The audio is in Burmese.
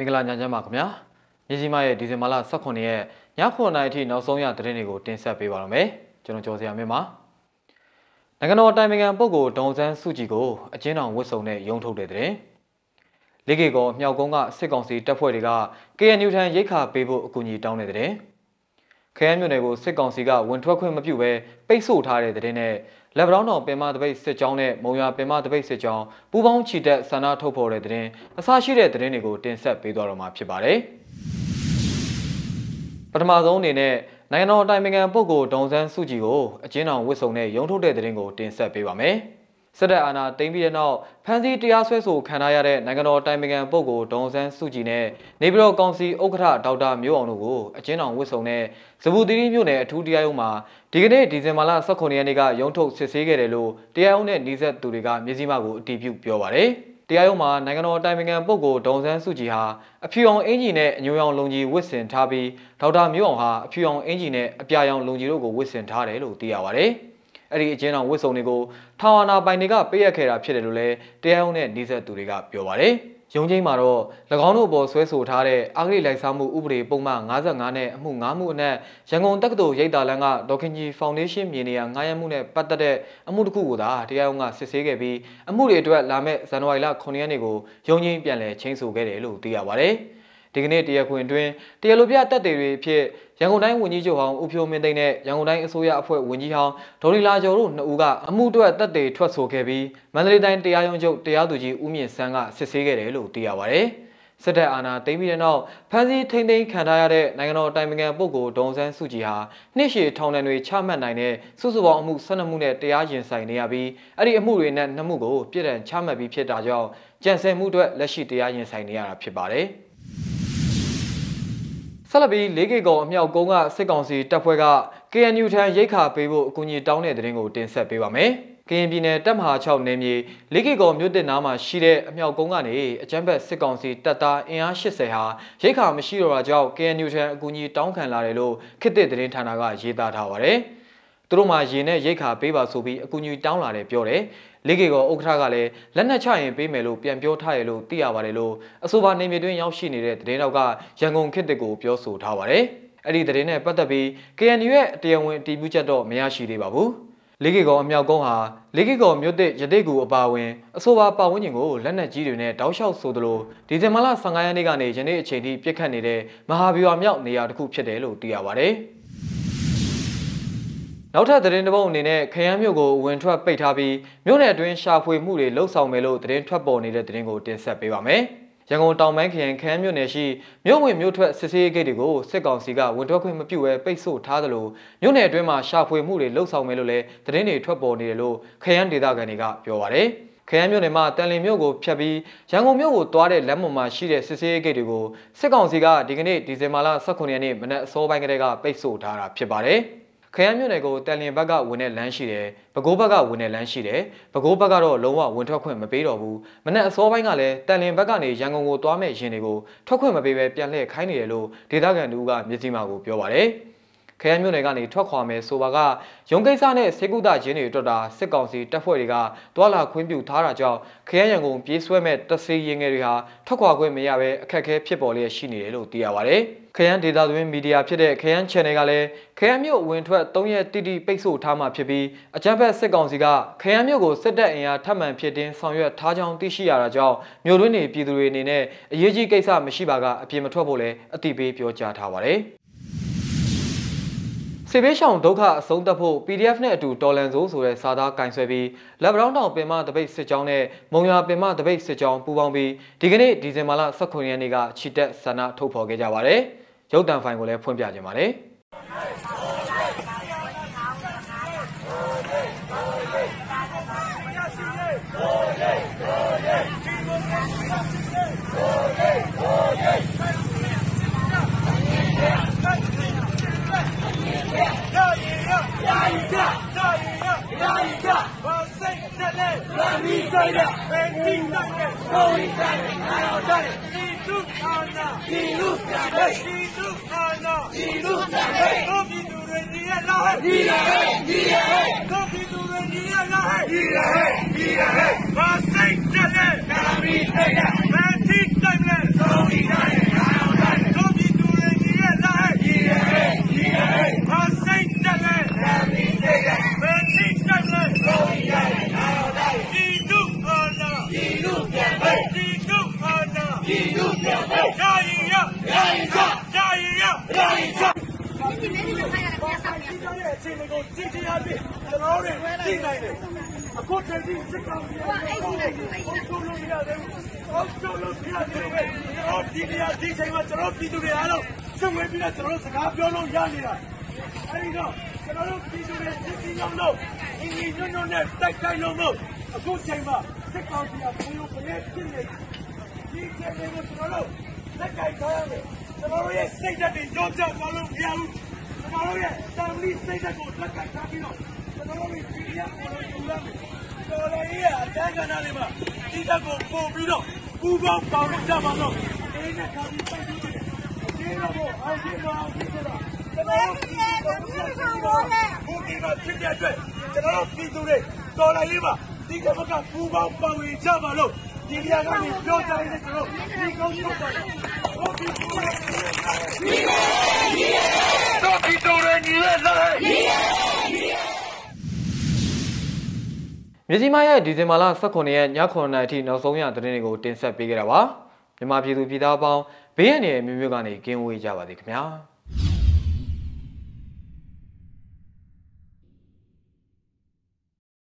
မင်္ဂလာညချမ်းပါခင်ဗျာမြစီမရဲ့ဒီဇင်ဘာလ18ရက်ည9:00နာရီထိနောက်ဆုံးရသတင်းတွေကိုတင်ဆက်ပေးပါရမယ်ကျွန်တော်ကျော်စရာမင်းပါနိုင်ငံတော်တိုင်ပင်ခံပုဂ္ဂိုလ်ဒေါန်ဆန်းစုကြည်ကိုအကျဉ်းတော်ဝတ်စုံနဲ့ရုံထုတ်တဲ့တဲ့လေကေကောမြောက်ကုန်းကစစ်ကောင်စီတပ်ဖွဲ့တွေက KNU ထံရိတ်ခါပေးဖို့အကူအညီတောင်းတဲ့တဲ့ ခရမ်းမြို့နယ်ကိုစစ်ကောင်စီကဝင်ထွက်ခွင့်မပြုဘဲပိတ်ဆို့ထားတဲ့တဲ့နဲ့လက်ဗရောင်းတော်ပင်မတပိတ်စစ်ကြောင်းနဲ့မုံရပင်မတပိတ်စစ်ကြောင်းပူးပေါင်းချီတက်ဆန္ဒထုတ်ဖော်တဲ့တဲ့အစရှိတဲ့တဲ့တွေကိုတင်ဆက်ပေးသွားတော့မှာဖြစ်ပါတယ်ပထမဆုံးအနေနဲ့နိုင်ငံတော်အတိုင်ပင်ခံပုဂ္ဂိုလ်ဒေါန်ဆန်းစုကြည်ကိုအကျဉ်းတော်ဝစ်စုံနဲ့ရုံထုတ်တဲ့တဲ့ကိုတင်ဆက်ပေးပါမယ် စစ်တပ်အာဏာသိမ်းပြီးတဲ့နောက်ဖမ်းဆီးတရားစွဲဆိုခံထားရတဲ့နိုင်ငံတော်တိုင်ပင်ခံပုဂ္ဂိုလ်ဒေါန်ဆန်းစုကြည်နဲ့နေပြည်တော်ကောင်စီဥက္ကဋ္ဌဒေါက်တာမျိုးအောင်တို့ကိုအကျဉ်းတော်ဝစ်စုံနဲ့ဇဘူတီရီမြို့နယ်အထူးတရားရုံးမှာဒီကနေ့ဒီဇင်ဘာလ18ရက်နေ့ကရုံးထုတ်စစ်ဆေးခဲ့တယ်လို့တရားရုံးနဲ့နှီးဆက်သူတွေကမျက်စိမှကိုအတည်ပြုပြောပါတယ်။တရားရုံးမှာနိုင်ငံတော်တိုင်ပင်ခံပုဂ္ဂိုလ်ဒေါန်ဆန်းစုကြည်ဟာအဖြူအောင်အင်ဂျီနဲ့အညိုရောင်လုံကြီးဝစ်ဆင်ထားပြီးဒေါက်တာမျိုးအောင်ဟာအဖြူအောင်အင်ဂျီနဲ့အပြာရောင်လုံကြီးတို့ကိုဝစ်ဆင်ထားတယ်လို့သိရပါတယ်။ အဲ့ဒီအကျဉ်းတော်ဝစ်စုံတွေကိုထောင်အာဏာပိုင်တွေကပေးရခဲ့တာဖြစ်တယ်လို့လည်းတရားရုံးနဲ့နှိစက်သူတွေကပြောပါတယ်။ရုံးချင်းမှာတော့၎င်းတို့ပေါ်ဆွဲဆိုထားတဲ့အဂရိလိုက်စားမှုဥပဒေပုံမှန်55နဲ့အမှု9မှုအနက်ရန်ကုန်တက္ကသိုလ်ရိပ်သာလန်းကဒေါခင်ကြီးဖောင်ဒေးရှင်းမြေနေရာငားရမှုနဲ့ပတ်သက်တဲ့အမှုတစ်ခုကိုသာတရားရုံးကစစ်ဆေးခဲ့ပြီးအမှုတွေအတွက်လာမယ့်ဇန်နဝါရီလ9ရက်နေ့ကိုရုံးချင်းပြန်လည်ချင်းဆိုခဲ့တယ်လို့သိရပါတယ်။ ဒီကနေ့တရားခွင်အတွင်းတရားလိုပြတက်တွေတွေဖြစ်ရန်ကုန်တိုင်းဝန်ကြီးချုပ်ဟောင်းဦးဖြိုးမင်းသိန်းနဲ့ရန်ကုန်တိုင်းအစိုးရအဖွဲ့ဝန်ကြီးဟောင်းဒေါ်လီလာကျော်တို့နှစ်ဦးကအမှုအတွက်တက်တွေထွက်ဆိုခဲ့ပြီးမန္တလေးတိုင်းတရားရုံးချုပ်တရားသူကြီးဦးမြင့်စန်းကစစ်ဆေးခဲ့တယ်လို့သိရပါဗျ။စစ်တပ်အာဏာသိမ်းပြီးတဲ့နောက်ဖမ်းဆီးထိန်းသိမ်းခံထားရတဲ့နိုင်ငံတော်တိုင်ပင်ခံပုဂ္ဂိုလ်ဒေါန်ဆန်းစုကြည်ဟာနှစ်ရှည်ထောင်ဒဏ်တွေချမှတ်နိုင်တဲ့စုစုပေါင်းအမှု12မှုနဲ့တရားရင်ဆိုင်နေရပြီးအဲ့ဒီအမှုတွေနဲ့နှစ်မှုကိုပြည်ထောင်ချမှတ်ပြီးဖြစ်တာကြောင့်ကြံစည်မှုအတွက်လက်ရှိတရားရင်ဆိုင်နေရတာဖြစ်ပါတယ်။ ဆက်လက်ပြီး၄ကီကုံအမြောက်ကုန်းကစစ်ကောင်စီတပ်ဖွဲ့က KNU ထံရိတ်ခါပေးဖို့အကူအညီတောင်းတဲ့တဲ့ရင်ကိုတင်ဆက်ပေးပါမယ်။ကရင်ပြည်နယ်တပ်မဟာ6နယ်မြေလေးကီကုံမြို့တင်နားမှာရှိတဲ့အမြောက်ကုန်းကနေအကြမ်းဖက်စစ်ကောင်စီတပ်သားအင်အား80ဟာရိတ်ခါမရှိတော့တာကြောင့် KNU ထံအကူအညီတောင်းခံလာတယ်လို့ခေတ်သစ်သတင်းဌာနကရေးသားထားပါတယ်။ သူတို့မှရေနဲ့ရိတ်ခါပေးပါဆိုပြီးအကူအညီတောင်းလာတယ်ပြောတယ်လေးကေကောဥက္ကဋ္ဌကလည်းလက်နက်ချရင်ပေးမယ်လို့ပြန်ပြောထားရလို့သိရပါတယ်လို့အဆိုပါနေမြေတွင်းရောက်ရှိနေတဲ့သတင်းတော့ကရန်ကုန်ခေတ်တစ်ကိုပြောဆိုထားပါတယ်။အဲ့ဒီသတင်းနဲ့ပတ်သက်ပြီး KNU ရဲ့တရားဝင်အတည်ပြုချက်တော့မရရှိသေးပါဘူး။လေးကေကောအမြောက်ကုန်းဟာလေးကေကောမြို့သစ်ရတိတ်ကူအပါဝင်အဆိုပါပတ်ဝန်းကျင်ကိုလက်နက်ကြီးတွေနဲ့တောက်လျှောက်ဆိုသလိုဒီဇင်ဘာလ15ရက်နေ့ကနေယနေ့အချိန်ထိပြစ်ခတ်နေတဲ့မဟာဗျူဟာမြောက်နေရာတစ်ခုဖြစ်တယ်လို့သိရပါတယ်။ နောက်ထပ်သတင်းတစ်ပုဒ်အနေနဲ့ခရမ်းမြို့ကိုဝင်ထွက်ပိတ်ထားပြီးမြို့နယ်အတွင်းရှာဖွေမှုတွေလှုပ်ဆောင်မယ်လို့သတင်းထွက်ပေါ်နေတဲ့သတင်းကိုတင်ဆက်ပေးပါမယ်။ရန်ကုန်တောင်ပိုင်းခရိုင်ခမ်းမြို့နယ်ရှိမြို့ဝင်မြို့ထွက်စစ်ဆေးရေးဂိတ်တွေကိုစစ်ကောင်စီကဝင်ထွက်ခွင့်မပြုဘဲပိတ်ဆို့ထားသလိုမြို့နယ်အတွင်းမှာရှာဖွေမှုတွေလှုပ်ဆောင်မယ်လို့လည်းသတင်းတွေထွက်ပေါ်နေတယ်လို့ခရမ်းဒေသခံတွေကပြောပါရယ်။ခရမ်းမြို့နယ်မှာတန်လင်မြို့ကိုဖျက်ပြီးရန်ကုန်မြို့ကိုသွားတဲ့လမ်းပေါ်မှာရှိတဲ့စစ်ဆေးရေးဂိတ်တွေကိုစစ်ကောင်စီကဒီကနေ့ဒီဇင်ဘာလ18ရက်နေ့မနက်အစောပိုင်းကတည်းကပိတ်ဆို့ထားတာဖြစ်ပါတယ်။ ခရမ်းမြို့နယ်ကိုတန်လျင်ဘက်ကဝင်တဲ့လမ်းရှိတယ်။ပဲခူးဘက်ကဝင်တဲ့လမ်းရှိတယ်။ပဲခူးဘက်ကတော့လုံးဝဝင်ထွက်ခွင့်မပေးတော့ဘူး။မနေ့အစောပိုင်းကလည်းတန်လျင်ဘက်ကနေရန်ကုန်ကိုသွားမဲ့ရင်တွေကိုထွက်ခွင့်မပေးဘဲပြန်လှည့်ခိုင်းနေတယ်လို့ဒေသခံတူကမြစ်ကြီးမာကိုပြောပါတယ်။ ခရမ်းမြို့နယ်ကနေထွက်ခွာမယ်ဆိုပါကရုံကိစ္စနဲ့စေကုသချင်းတွေအတွက်တာစစ်ကောင်စီတပ်ဖွဲ့တွေကတွာလာခွင့်ပြုထားတာကြောင့်ခရမ်းရန်ကုန်ပြေးဆွဲမဲ့တဆေးရင်ငယ်တွေဟာထွက်ခွာခွင့်မရဘဲအခက်အခဲဖြစ်ပေါ်လျက်ရှိနေတယ်လို့သိရပါဗျ။ခရမ်းဒေတာသွင်းမီဒီယာဖြစ်တဲ့ခရမ်း channel ကလည်းခရမ်းမြို့ဝင်ထွက်၃ရက်တိတိပိတ်ဆို့ထားမှဖြစ်ပြီးအကြမ်းဖက်စစ်ကောင်စီကခရမ်းမြို့ကိုစစ်တပ်အင်အားထပ်မံဖြစ်တင်းဆောင်ရွက်ထားကြောင်းသိရှိရတာကြောင့်မြို့တွင်းနေပြည်သူတွေအနေနဲ့အရေးကြီးကိစ္စမရှိပါကအပြစ်မထွက်ဖို့လည်းအတိပေးပြောကြားထားပါတယ် စေဘေးရှောင်ဒုက္ခအဆုံးသတ်ဖို့ PDF နဲ့အတူတော်လန်စိုးဆိုတဲ့စာသားကင်ဆွဲပြီးလက်ဗရောင်းတောင်ပင်မတပိတ်စစ်ကြောင်းနဲ့မုံရပင်မတပိတ်စစ်ကြောင်းပူးပေါင်းပြီးဒီကနေ့ဒီဇင်ဘာလ18ရက်နေ့ကချီတက်ဆန္ဒထုတ်ဖော်ခဲ့ကြပါတယ်။ရုပ်တံဖိုင်ကိုလည်းဖွင့်ပြခြင်းပါတယ် လမ်းပြီးဆိုင်တဲ့ဘယ်တိဆိုင်တဲ့ကိုယ်ဆိုင်တဲ့ငါတော်တဲ့ဒီလူအာနာဒီလူပြန် ရှိနိုင်တယ်အခုချိန်ကြီးစစ်ကောင်စီကအောက်ဆုံးလို့မရသေးဘူးအောက်ဆုံးလို့မရသေးဘူးကျွန်တော်ဒီနေရာဒီချိန်မှာကျွန်တော်ပြည်သူတွေအားလုံးစုံဝေးပြီးတော့ကျွန်တော်စကားပြောလို့ရနေတာအဲဒီတော့ကျွန်တော်တို့ပြည်သူတွေစစ်စီလုံးလို့အင်းကြီးညွန့်ညွန့်နဲ့တိုက်ခိုက်လုံးလို့အခုချိန်မှာစစ်ကောင်စီကဘယ်လိုပဲဖြစ်နေဒီချိန်မှာကျွန်တော်တို့လက်ကိုက်ထားရမယ်ကျွန်တော်တို့ရဲ့စိတ်ဓာတ်တွေကြောက်ကြောက်သွားလို့မရဘူးကျွန်တော်တို့ရဲ့တန်လီစိတ်ဓာတ်ကိုလက်ကိုက်ထားပြီးတော့ ကျွန်တော်တို့ဒီရပေါ်လို့ယူရမယ်တော်လေးရဲ့အတန်းကဏ္ဍလေးမှာဒီဓာတ်ကိုပို့ပြီးတော့ပူပေါင်းပေါင်းကြပါတော့ဒီနဲ့ခါပြီးပိုက်ပြီးတယ်ဒီတော့အောင်ကြည့်ပါအောင်ကြည့်ပါကျွန်တော်တို့ဒီတော့ဘုရားဒီမှာဖြစ်တဲ့အတွက်ကျွန်တော်တို့ပြည်သူတွေတော်လေးရေးပါဒီကဘကပူပေါင်းပေါင်းဝင်ကြပါလို့ဒီနေရာကနေပြောကြရင်ကျွန်တော်ဒီကောင်းချုပ်ပါတယ်ဟုတ်ပြီတော့ဒီတော်ရညီရဲ့လား မြစီမရဲ့ဒီဇင်ဘာလ18ရက်ည9:00နာရီအထိနောက်ဆုံးရသတင်းတွေကိုတင်ဆက်ပေးခဲ့တာပါမြန်မာပြည်သူပြည်သားအပေါင်းဘေးရန်တွေမျိုးမျိုးကနေကင်းဝေးကြပါစေခင်ဗျာ